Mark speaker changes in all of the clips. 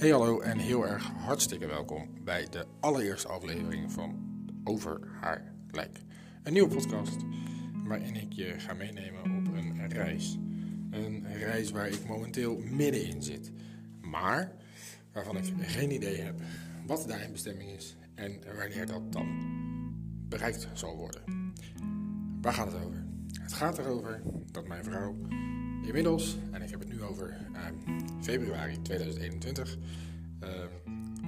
Speaker 1: Hey hallo en heel erg hartstikke welkom bij de allereerste aflevering van Over haar lijk. Een nieuwe podcast waarin ik je ga meenemen op een reis. Een reis waar ik momenteel middenin zit. Maar waarvan ik geen idee heb wat de eindbestemming is en wanneer dat dan bereikt zal worden. Waar gaat het over? Het gaat erover dat mijn vrouw inmiddels, en ik heb het nu over ehm, februari 2021, ehm,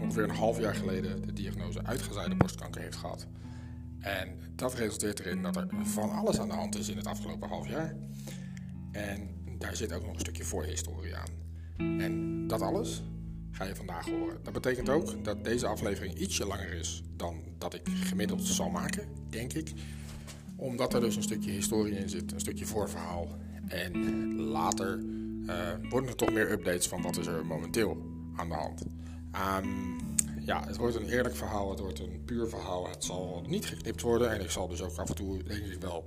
Speaker 1: ongeveer een half jaar geleden de diagnose uitgezaaide borstkanker heeft gehad. En dat resulteert erin dat er van alles aan de hand is in het afgelopen half jaar. En daar zit ook nog een stukje voorhistorie aan. En dat alles ga je vandaag horen. Dat betekent ook dat deze aflevering ietsje langer is dan dat ik gemiddeld zal maken, denk ik. Omdat er dus een stukje historie in zit, een stukje voorverhaal. En later worden er toch meer updates van wat is er momenteel aan de hand. Um, ja, het wordt een eerlijk verhaal, het wordt een puur verhaal. Het zal niet geknipt worden en ik zal dus ook af en toe denk ik wel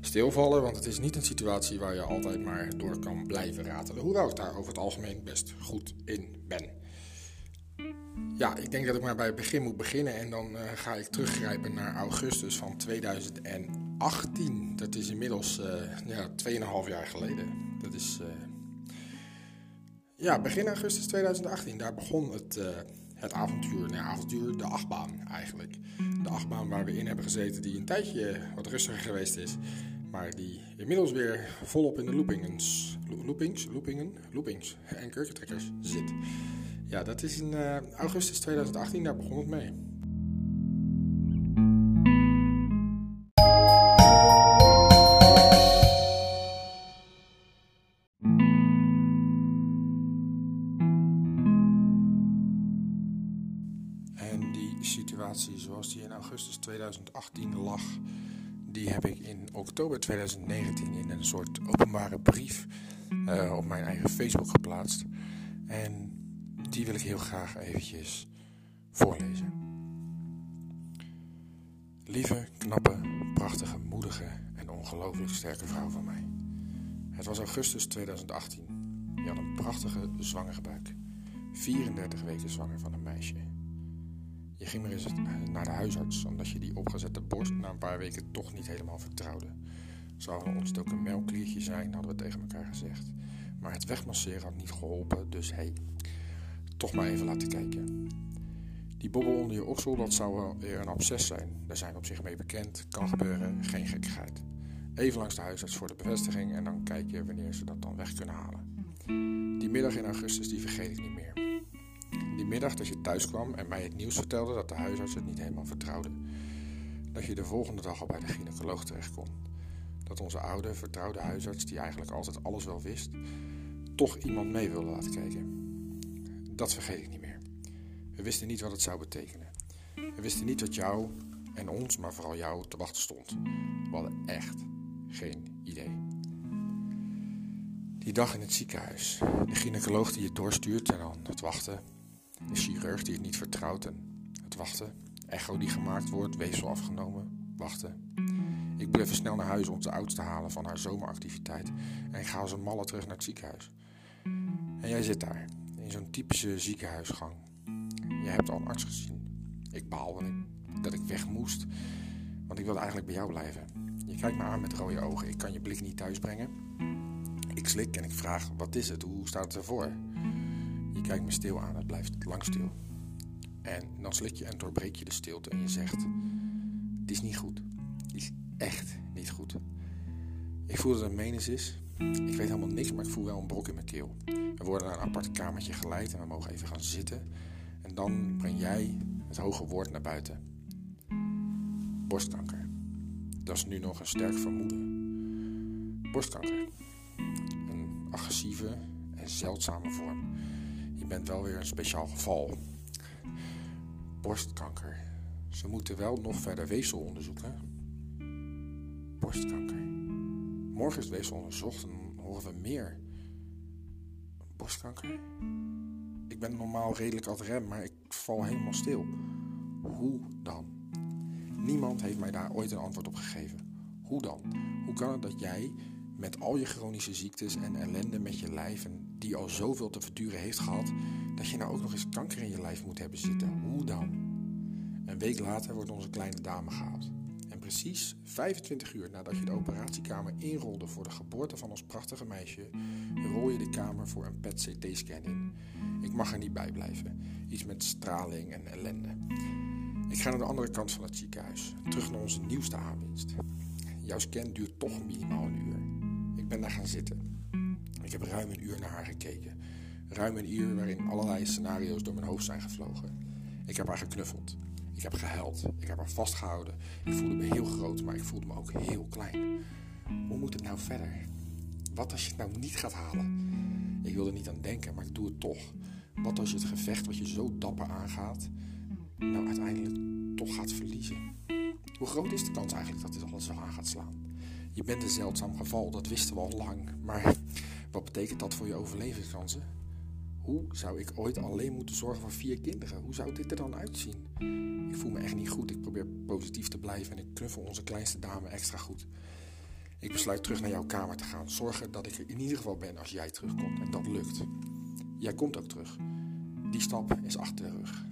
Speaker 1: stilvallen. Want het is niet een situatie waar je altijd maar door kan blijven ratelen. Hoewel ik daar over het algemeen best goed in ben. Ja, ik denk dat ik maar bij het begin moet beginnen en dan uh, ga ik teruggrijpen naar augustus van 2018. Dat is inmiddels uh, ja, 2,5 jaar geleden. Dat is uh, ja, begin augustus 2018. Daar begon het, het avontuur. Nee, avontuur, de achtbaan eigenlijk. De achtbaan waar we in hebben gezeten, die een tijdje wat rustiger geweest is. Maar die inmiddels weer volop in de loopingens, loopings, loopingen, loopings en kurkentrekkers zit. Ja, dat is in uh, augustus 2018, daar begon het mee. En die situatie zoals die in augustus 2018 lag, die heb ik in oktober 2019 in een soort openbare brief uh, op mijn eigen Facebook geplaatst. En die wil ik heel graag eventjes voorlezen. Lieve, knappe, prachtige, moedige en ongelooflijk sterke vrouw van mij. Het was augustus 2018. Je had een prachtige zwangere buik. 34 weken zwanger van een meisje. Je ging maar eens naar de huisarts omdat je die opgezette borst na een paar weken toch niet helemaal vertrouwde. Zou een ontstoken melkkliertje zijn, hadden we tegen elkaar gezegd. Maar het wegmasseren had niet geholpen, dus hey, toch maar even laten kijken. Die bobbel onder je oksel, dat zou wel weer een absces zijn. Daar zijn we op zich mee bekend, kan gebeuren, geen gekkigheid. Even langs de huisarts voor de bevestiging en dan kijk je wanneer ze dat dan weg kunnen halen. Die middag in augustus, die vergeet ik niet meer. Die middag dat je thuis kwam en mij het nieuws vertelde dat de huisarts het niet helemaal vertrouwde. Dat je de volgende dag al bij de gynaecoloog terecht kon. Dat onze oude, vertrouwde huisarts, die eigenlijk altijd alles wel wist, toch iemand mee wilde laten kijken. Dat vergeet ik niet meer. We wisten niet wat het zou betekenen. We wisten niet wat jou en ons, maar vooral jou, te wachten stond. We hadden echt geen idee. Die dag in het ziekenhuis. De gynaecoloog die je doorstuurt en dan het wachten. De chirurg die het niet vertrouwt en het wachten. Echo die gemaakt wordt, weefsel afgenomen, wachten. Ik even snel naar huis om de oudste te halen van haar zomeractiviteit. En ik ga als een malle terug naar het ziekenhuis. En jij zit daar, in zo'n typische ziekenhuisgang. Je hebt al een arts gezien. Ik baal dat ik weg moest, want ik wilde eigenlijk bij jou blijven. Je kijkt me aan met rode ogen. Ik kan je blik niet thuisbrengen. Ik slik en ik vraag: wat is het? Hoe staat het ervoor? Je kijkt me stil aan. Het blijft lang stil. En dan slik je en doorbreek je de stilte en je zegt: Het is niet goed. Het is echt niet goed. Ik voel dat het menens is. Ik weet helemaal niks, maar ik voel wel een brok in mijn keel. We worden naar een apart kamertje geleid en we mogen even gaan zitten. En dan breng jij het hoge woord naar buiten. Borstkanker. Dat is nu nog een sterk vermoeden. Borstkanker. Een agressieve en zeldzame vorm. Je bent wel weer een speciaal geval. Borstkanker. Ze moeten wel nog verder weefsel onderzoeken. Borstkanker. Morgen is het weefsel onderzocht en horen we meer. Borstkanker? Ik ben normaal redelijk ad rem, maar ik val helemaal stil. Hoe dan? Niemand heeft mij daar ooit een antwoord op gegeven. Hoe dan? Hoe kan het dat jij met al je chronische ziektes en ellende met je lijf en die al zoveel te verduren heeft gehad, dat je nou ook nog eens kanker in je lijf moet hebben zitten? Hoe dan? Een week later wordt onze kleine dame gehaald. Precies 25 uur nadat je de operatiekamer inrolde voor de geboorte van ons prachtige meisje, rol je de kamer voor een PET-CT-scan in. Ik mag er niet bij blijven. Iets met straling en ellende. Ik ga naar de andere kant van het ziekenhuis, terug naar onze nieuwste aanwinst. Jouw scan duurt toch minimaal een uur. Ik ben daar gaan zitten. Ik heb ruim een uur naar haar gekeken. Ruim een uur waarin allerlei scenario's door mijn hoofd zijn gevlogen. Ik heb haar geknuffeld. Ik heb gehuild. Ik heb haar vastgehouden. Ik voelde me heel groot, maar ik voelde me ook heel klein. Hoe moet het nou verder? Wat als je het nou niet gaat halen? Ik wil er niet aan denken, maar ik doe het toch. Wat als je het gevecht wat je zo dapper aangaat, nou uiteindelijk toch gaat verliezen? Hoe groot is de kans eigenlijk dat dit alles zo aan gaat slaan? Je bent een zeldzaam geval, dat wisten we al lang. Maar wat betekent dat voor je overlevingskansen? Hoe zou ik ooit alleen moeten zorgen voor vier kinderen? Hoe zou dit er dan uitzien? Ik voel me echt niet goed. Ik probeer positief te blijven en ik knuffel onze kleinste dame extra goed. Ik besluit terug naar jouw kamer te gaan. Zorgen dat ik er in ieder geval ben als jij terugkomt. En dat lukt. Jij komt ook terug. Die stap is achter de rug.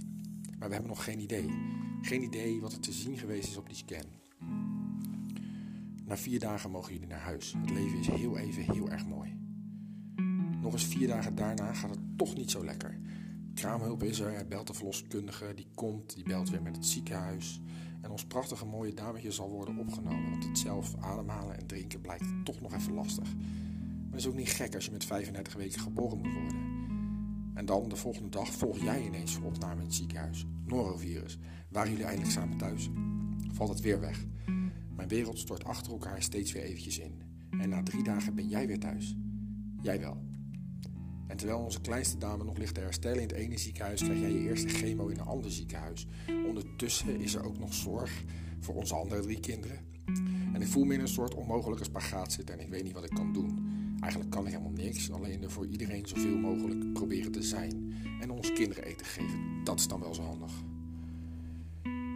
Speaker 1: Maar we hebben nog geen idee. Geen idee wat er te zien geweest is op die scan. Na vier dagen mogen jullie naar huis. Het leven is heel even heel erg mooi. Nog eens vier dagen daarna gaat het toch niet zo lekker. Kraamhulp is er, hij belt de verloskundige, die komt, die belt weer met het ziekenhuis. En ons prachtige mooie dametje zal worden opgenomen, want het zelf ademhalen en drinken blijkt toch nog even lastig. Maar het is ook niet gek als je met 35 weken geboren moet worden. En dan de volgende dag volg jij ineens voor opname in het ziekenhuis. Norovirus. Waren jullie eindelijk samen thuis? Valt het weer weg. Mijn wereld stort achter elkaar steeds weer eventjes in. En na drie dagen ben jij weer thuis. Jij wel. En terwijl onze kleinste dame nog ligt te herstellen in het ene ziekenhuis, krijg jij je eerste chemo in een ander ziekenhuis. Ondertussen is er ook nog zorg voor onze andere drie kinderen. En ik voel me in een soort onmogelijke spagaat zitten en ik weet niet wat ik kan doen. Eigenlijk kan ik helemaal niks, alleen er voor iedereen zoveel mogelijk proberen te zijn. En onze kinderen eten geven. Dat is dan wel zo handig.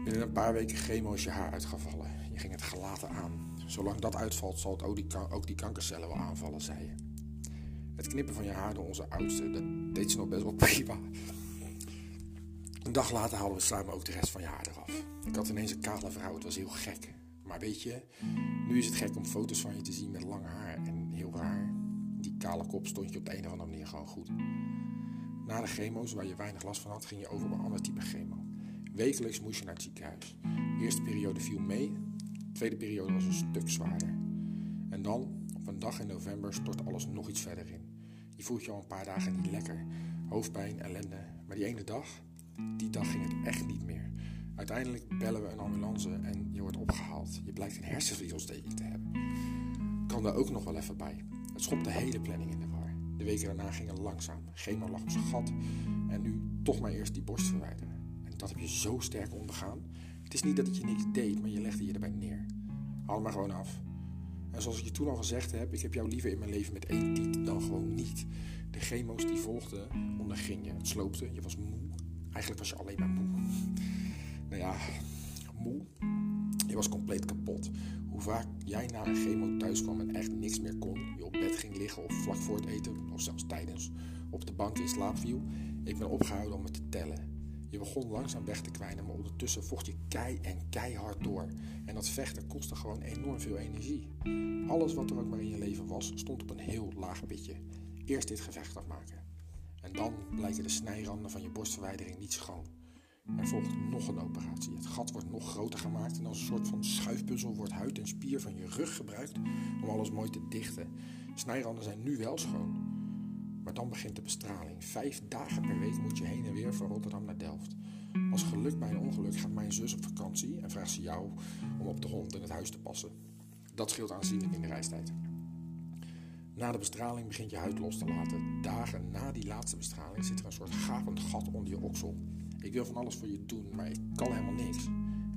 Speaker 1: Binnen een paar weken chemo is je haar uitgevallen. Je ging het gelaten aan. Zolang dat uitvalt, zal het ook die, ook die kankercellen wel aanvallen, zei je. Het knippen van je haar door onze oudste, dat deed ze nog best wel prima. Een dag later haalden we samen ook de rest van je haar eraf. Ik had ineens een kale vrouw, het was heel gek. Maar weet je, nu is het gek om foto's van je te zien met lang haar en heel raar. Die kale kop stond je op de een of andere manier gewoon goed. Na de chemo's, waar je weinig last van had, ging je over op een ander type chemo. Wekelijks moest je naar het ziekenhuis. Eerste periode viel mee, de tweede periode was een stuk zwaarder. En dan, op een dag in november, stort alles nog iets verder in. Je voelt je al een paar dagen niet lekker. Hoofdpijn, ellende. Maar die ene dag, die dag ging het echt niet meer. Uiteindelijk bellen we een ambulance en je wordt opgehaald. Je blijkt een hersenvliesontsteking te hebben. Kan daar ook nog wel even bij. Het schopt de hele planning in de war. De weken daarna gingen langzaam. Chemo lag op zijn gat. En nu toch maar eerst die borst verwijderen. En dat heb je zo sterk ondergaan. Het is niet dat het je niks deed, maar je legde je erbij neer. Haal maar gewoon af. En zoals ik je toen al gezegd heb, ik heb jou liever in mijn leven met één tiet dan gewoon niet. De chemo's die volgden, onderging je. Het sloopte, je was moe. Eigenlijk was je alleen maar moe. Nou ja, moe. Je was compleet kapot. Hoe vaak jij na een chemo thuis kwam en echt niks meer kon, je op bed ging liggen of vlak voor het eten, of zelfs tijdens, op de bank in slaap viel, ik ben opgehouden om het te tellen. Je begon langzaam weg te kwijnen, maar ondertussen vocht je kei en keihard door. En dat vechten kostte gewoon enorm veel energie. Alles wat er ook maar in je leven was, stond op een heel laag pitje. Eerst dit gevecht afmaken. En dan blijken de snijranden van je borstverwijdering niet schoon. Er volgt nog een operatie. Het gat wordt nog groter gemaakt en als een soort van schuifpuzzel wordt huid en spier van je rug gebruikt om alles mooi te dichten. Snijranden zijn nu wel schoon. Maar dan begint de bestraling. Vijf dagen per week moet je heen en weer van Rotterdam naar Delft. Als geluk bij een ongeluk gaat mijn zus op vakantie en vraagt ze jou om op de hond in het huis te passen. Dat scheelt aanzienlijk in de reistijd. Na de bestraling begint je huid los te laten. Dagen na die laatste bestraling zit er een soort gapend gat onder je oksel. Ik wil van alles voor je doen, maar ik kan helemaal niks.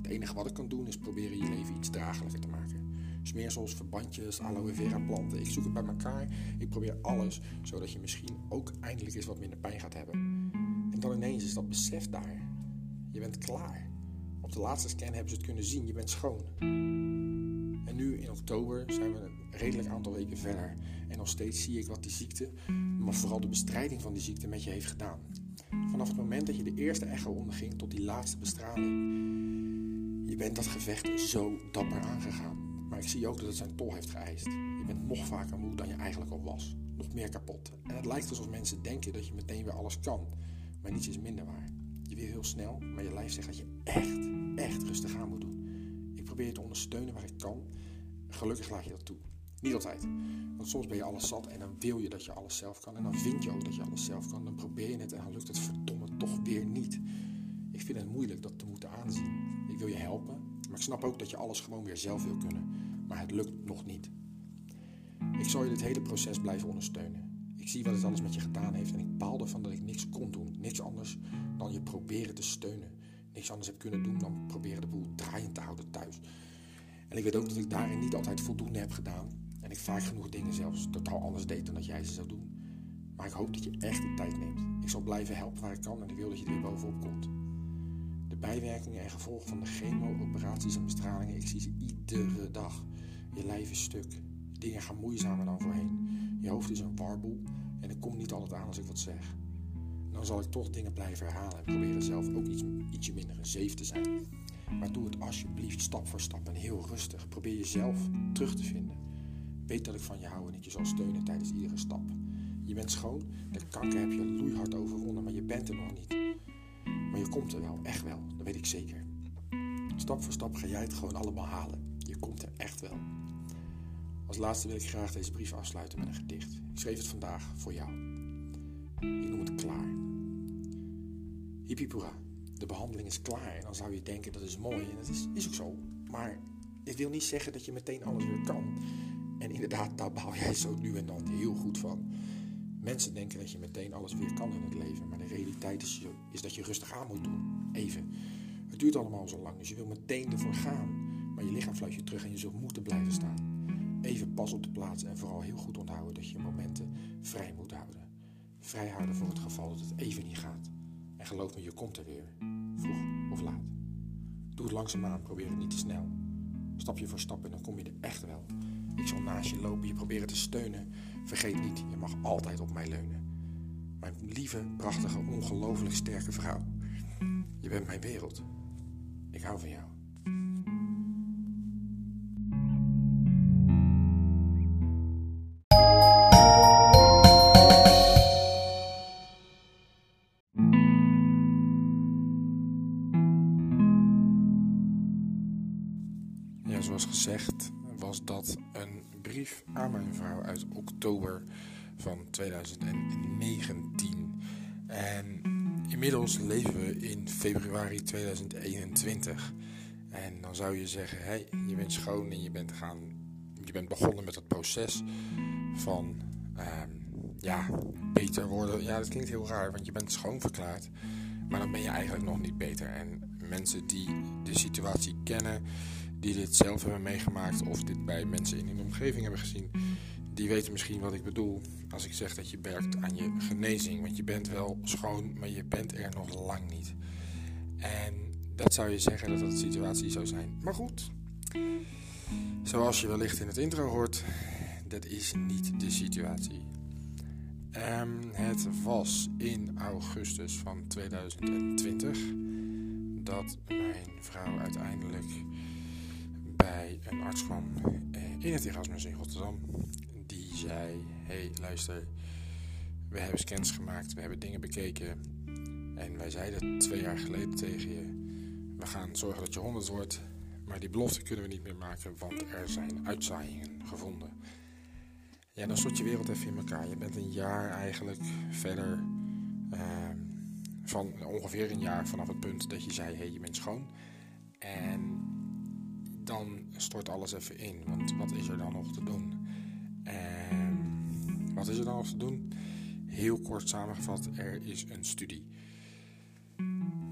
Speaker 1: Het enige wat ik kan doen is proberen je leven iets draaglijker te maken. Smeersels, verbandjes, aloe vera planten. Ik zoek het bij elkaar. Ik probeer alles, zodat je misschien ook eindelijk eens wat minder pijn gaat hebben. En dan ineens is dat besef daar. Je bent klaar. Op de laatste scan hebben ze het kunnen zien. Je bent schoon. En nu in oktober zijn we een redelijk aantal weken verder. En nog steeds zie ik wat die ziekte, maar vooral de bestrijding van die ziekte met je heeft gedaan. Vanaf het moment dat je de eerste echo onderging tot die laatste bestraling. Je bent dat gevecht zo dapper aangegaan. Maar ik zie ook dat het zijn tol heeft geëist. Je bent nog vaker moe dan je eigenlijk al was. Nog meer kapot. En het lijkt alsof mensen denken dat je meteen weer alles kan. Maar niets is minder waar. Je wil heel snel, maar je lijf zegt dat je echt, echt rustig aan moet doen. Ik probeer je te ondersteunen waar ik kan. Gelukkig laat je dat toe. Niet altijd. Want soms ben je alles zat en dan wil je dat je alles zelf kan. En dan vind je ook dat je alles zelf kan. Dan probeer je het en dan lukt het verdomme toch weer niet. Ik vind het moeilijk dat te moeten aanzien. Ik wil je helpen, maar ik snap ook dat je alles gewoon weer zelf wil kunnen. Maar het lukt nog niet. Ik zal je dit hele proces blijven ondersteunen. Ik zie wat het alles met je gedaan heeft en ik baal ervan dat ik niks kon doen. Niks anders dan je proberen te steunen. Niks anders heb kunnen doen dan proberen de boel draaiend te houden thuis. En ik weet ook dat ik daarin niet altijd voldoende heb gedaan. En ik vaak genoeg dingen zelfs totaal anders deed dan dat jij ze zou doen. Maar ik hoop dat je echt de tijd neemt. Ik zal blijven helpen waar ik kan en ik wil dat je er weer bovenop komt. Bijwerkingen en gevolgen van de chemo, operaties en bestralingen, ik zie ze iedere dag. Je lijf is stuk. Dingen gaan moeizamer dan voorheen. Je hoofd is een warboel en ik kom niet altijd aan als ik wat zeg. Dan zal ik toch dingen blijven herhalen en proberen zelf ook iets, ietsje minder een zeef te zijn. Maar doe het alsjeblieft stap voor stap en heel rustig. Probeer jezelf terug te vinden. Weet dat ik van je hou en ik je zal steunen tijdens iedere stap. Je bent schoon, de kanker heb je loeihard overwonnen, maar je bent er nog niet. Maar je komt er wel, echt wel, dat weet ik zeker. Stap voor stap ga jij het gewoon allemaal halen. Je komt er echt wel. Als laatste wil ik graag deze brief afsluiten met een gedicht. Ik schreef het vandaag voor jou. Ik noem het klaar. Hippipura, de behandeling is klaar. En dan zou je denken dat is mooi en dat is, is ook zo. Maar dit wil niet zeggen dat je meteen alles weer kan. En inderdaad, daar baal jij zo nu en dan heel goed van. Mensen denken dat je meteen alles weer kan in het leven. Maar de realiteit is, is dat je rustig aan moet doen. Even. Het duurt allemaal zo lang, dus je wil meteen ervoor gaan. Maar je lichaam fluit je terug en je zult moeten blijven staan. Even pas op de plaats en vooral heel goed onthouden dat je momenten vrij moet houden. Vrij houden voor het geval dat het even niet gaat. En geloof me, je komt er weer. Vroeg of laat. Doe het langzaamaan, probeer het niet te snel. Stapje voor stap en dan kom je er echt wel. Ik zal naast je lopen, je proberen te steunen. Vergeet niet, je mag altijd op mij leunen. Mijn lieve, prachtige, ongelooflijk sterke vrouw. Je bent mijn wereld. Ik hou van jou. Ja, zoals gezegd was dat een brief aan mijn vrouw uit oktober van 2019. En inmiddels leven we in februari 2021. En dan zou je zeggen, hey, je bent schoon en je bent, gaan, je bent begonnen met het proces van ehm, ja, beter worden. Ja, dat klinkt heel raar, want je bent schoon verklaard. Maar dan ben je eigenlijk nog niet beter. En mensen die de situatie kennen, die dit zelf hebben meegemaakt of dit bij mensen in hun omgeving hebben gezien, die weten misschien wat ik bedoel als ik zeg dat je werkt aan je genezing. Want je bent wel schoon, maar je bent er nog lang niet. En dat zou je zeggen dat dat de situatie zou zijn. Maar goed, zoals je wellicht in het intro hoort, dat is niet de situatie. Um, het was in augustus van 2020 dat mijn vrouw uiteindelijk bij een arts kwam in het Erasmus in Rotterdam. Zei: Hey, luister, we hebben scans gemaakt, we hebben dingen bekeken. En wij zeiden twee jaar geleden tegen je: We gaan zorgen dat je 100 wordt. Maar die belofte kunnen we niet meer maken, want er zijn uitzaaiingen gevonden. ja, dan stort je wereld even in elkaar. Je bent een jaar eigenlijk verder ehm, van ongeveer een jaar vanaf het punt dat je zei: hey, je bent schoon. En dan stort alles even in. Want wat is er dan nog te doen? En wat is er dan nog te doen? Heel kort samengevat, er is een studie.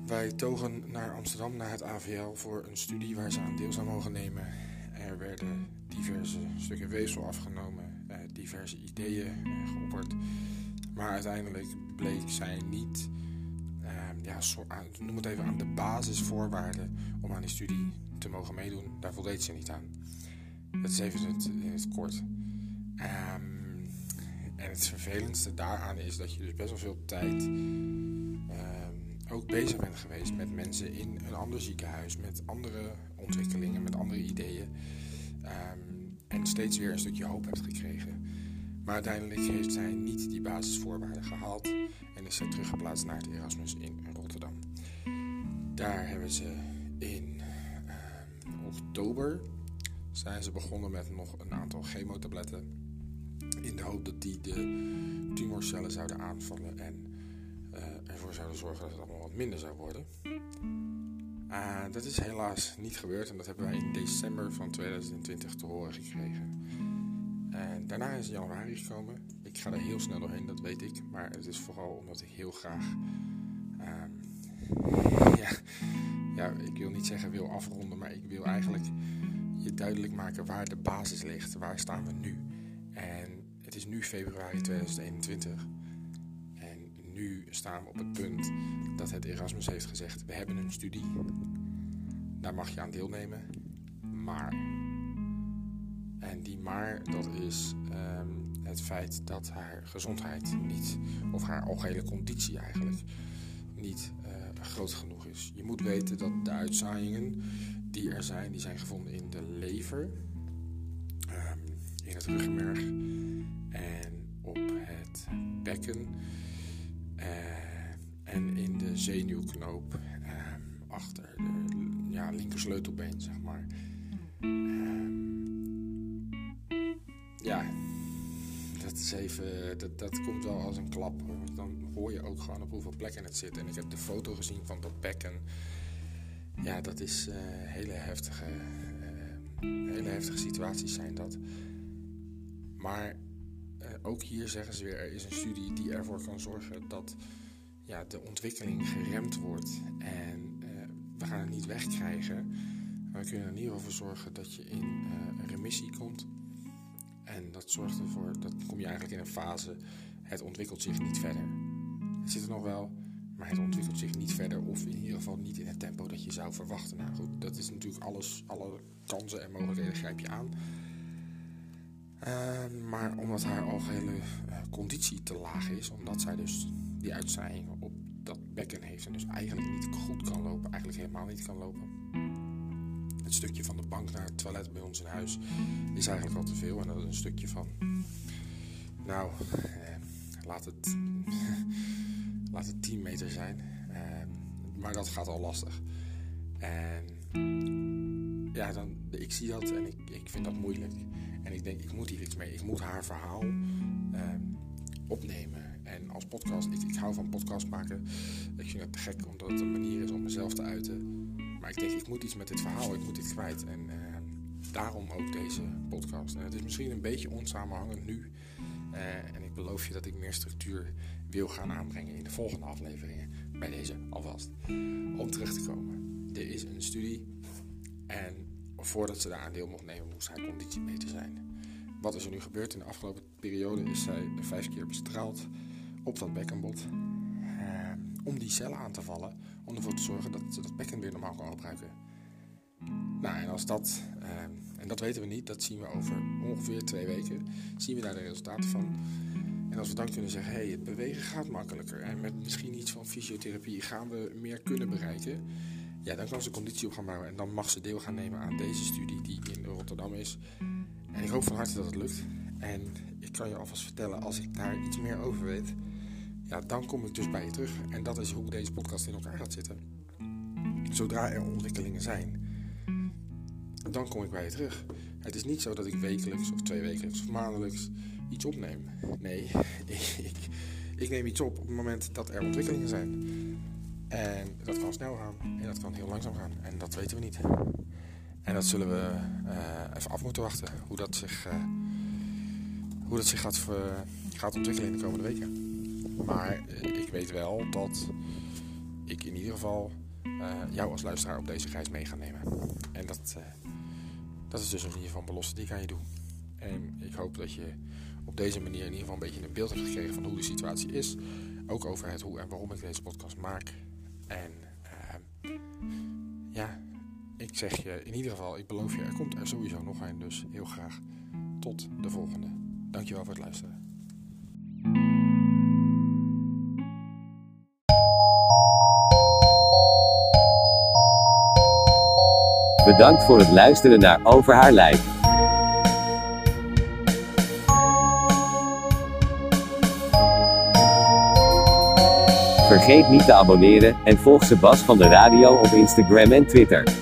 Speaker 1: Wij togen naar Amsterdam, naar het AVL, voor een studie waar ze aan deel zou mogen nemen. Er werden diverse stukken weefsel afgenomen, eh, diverse ideeën eh, geopperd. Maar uiteindelijk bleek zij niet, uh, ja, noem het even aan de basisvoorwaarden om aan die studie te mogen meedoen. Daar voldeed ze niet aan. Dat is even het, in het kort. Um, en het vervelendste daaraan is dat je dus best wel veel tijd ook bezig bent geweest met mensen in een ander ziekenhuis, met andere ontwikkelingen, met andere ideeën. Ehm, en steeds weer een stukje hoop hebt gekregen. Maar uiteindelijk heeft zij niet die basisvoorwaarden gehaald en is zij teruggeplaatst naar het Erasmus in Rotterdam. Daar hebben ze in ehm, oktober zijn ze begonnen met nog een aantal chemotabletten. In de hoop dat die de tumorcellen zouden aanvallen en uh, ervoor zouden zorgen dat het allemaal wat minder zou worden. Uh, dat is helaas niet gebeurd en dat hebben wij in december van 2020 te horen gekregen. En daarna is januari gekomen. Ik ga er heel snel doorheen, dat weet ik. Maar het is vooral omdat ik heel graag. Uh, ja, ja, ik wil niet zeggen wil afronden, maar ik wil eigenlijk je duidelijk maken waar de basis ligt. Waar staan we nu? En het is nu februari 2021 nu staan we op het punt dat het Erasmus heeft gezegd: we hebben een studie, daar mag je aan deelnemen, maar. En die maar, dat is ehm, het feit dat haar gezondheid niet, of haar algehele conditie eigenlijk, niet uh, groot genoeg is. Je moet weten dat de uitzaaiingen die er zijn, die zijn gevonden in de lever, um, in het ruggenmerg en op het bekken eh, en in de zenuwknoop ehm, achter de ja, linker sleutelbeen, zeg maar. Ehm, ja, dat is even, dat, dat komt wel als een klap. Dan hoor je ook gewoon op hoeveel plekken het zit. En ik heb de foto gezien van dat bekken. Ja, dat is uh, hele heftige, hele heftige situaties zijn dat. Maar ook hier zeggen ze weer, er is een studie die ervoor kan zorgen dat ja, de ontwikkeling geremd wordt. En uh, we gaan het niet wegkrijgen. Maar we kunnen er in ieder geval voor zorgen dat je in uh, remissie komt. En dat zorgt ervoor, dat kom je eigenlijk in een fase, het ontwikkelt zich niet verder. Het zit er nog wel, maar het ontwikkelt zich niet verder. Of in ieder geval niet in het tempo dat je zou verwachten. Nou goed, dat is natuurlijk alles, alle kansen en mogelijkheden grijp je aan. Ehm, maar omdat haar algehele uh, conditie te laag is, omdat zij dus die uitzaaiingen op dat bekken heeft en dus eigenlijk niet goed kan lopen, eigenlijk helemaal niet kan lopen. Het stukje van de bank naar het toilet bij ons in huis is eigenlijk al te veel. En dat is een stukje van, nou, eh, laat, het, laat het 10 meter zijn. Eh, maar dat gaat al lastig. En ja, dan, ik zie dat en ik, ik vind dat moeilijk. En ik denk, ik moet hier iets mee. Ik moet haar verhaal ehm, opnemen. En als podcast, ik, ik hou van podcast maken. Ik vind het te gek omdat het een manier is om mezelf te uiten. Maar ik denk, ik moet iets met dit verhaal, ik moet dit kwijt. En ehm, daarom ook deze podcast. Het is misschien een beetje onsamenhangend nu. Uh, en ik beloof je dat ik meer structuur wil gaan aanbrengen in de volgende afleveringen. Bij deze alvast. Om terug te komen. Er is een studie. En voordat ze daar aan deel mocht nemen, moest haar conditie beter zijn. Wat is er nu gebeurd? In de afgelopen periode is zij vijf keer bestraald op dat bekkenbod. Eh, om die cellen aan te vallen. Om ervoor te zorgen dat ze dat bekken weer normaal kan gebruiken. Nou, en als dat, eh, en dat weten we niet, dat zien we over ongeveer twee weken, zien we daar de resultaten van. En als we dan kunnen zeggen, hé, hey, het bewegen gaat makkelijker. En met misschien iets van fysiotherapie gaan we meer kunnen bereiken ja, dan kan ze conditie op gaan bouwen. En dan mag ze deel gaan nemen aan deze studie die in Rotterdam is. En ik hoop van harte dat het lukt. En ik kan je alvast vertellen, als ik daar iets meer over weet, ja, dan kom ik dus bij je terug. En dat is hoe deze podcast in elkaar gaat zitten. Zodra er ontwikkelingen zijn, dan kom ik bij je terug. Het is niet zo dat ik wekelijks of twee wekelijks of maandelijks iets opneem. Nee, ik, ik neem iets op op het moment dat er ontwikkelingen zijn. En dat kan snel gaan en dat kan heel langzaam gaan. En dat weten we niet. En dat zullen we uh, even af moeten wachten. Hoe dat zich, uh, hoe dat zich gaat, ontwikkelen in de komende weken. Maar ik weet wel dat ik in ieder geval jou als luisteraar op deze reis mee ga nemen. En dat, dat is dus in ieder geval een belofte die ik aan je doe. En ik hoop dat je op deze manier in ieder geval een beetje een beeld hebt gekregen van hoe de situatie is. Ook over het hoe en waarom ik deze podcast maak. En uh, ja, ik zeg je in ieder geval, ik beloof je, er komt er sowieso nog een. Dus heel graag tot de volgende. Dankjewel voor het luisteren.
Speaker 2: Bedankt voor het luisteren naar Over haar lijk. Vergeet niet te abonneren en volg Sebas van de Radio op Instagram en Twitter.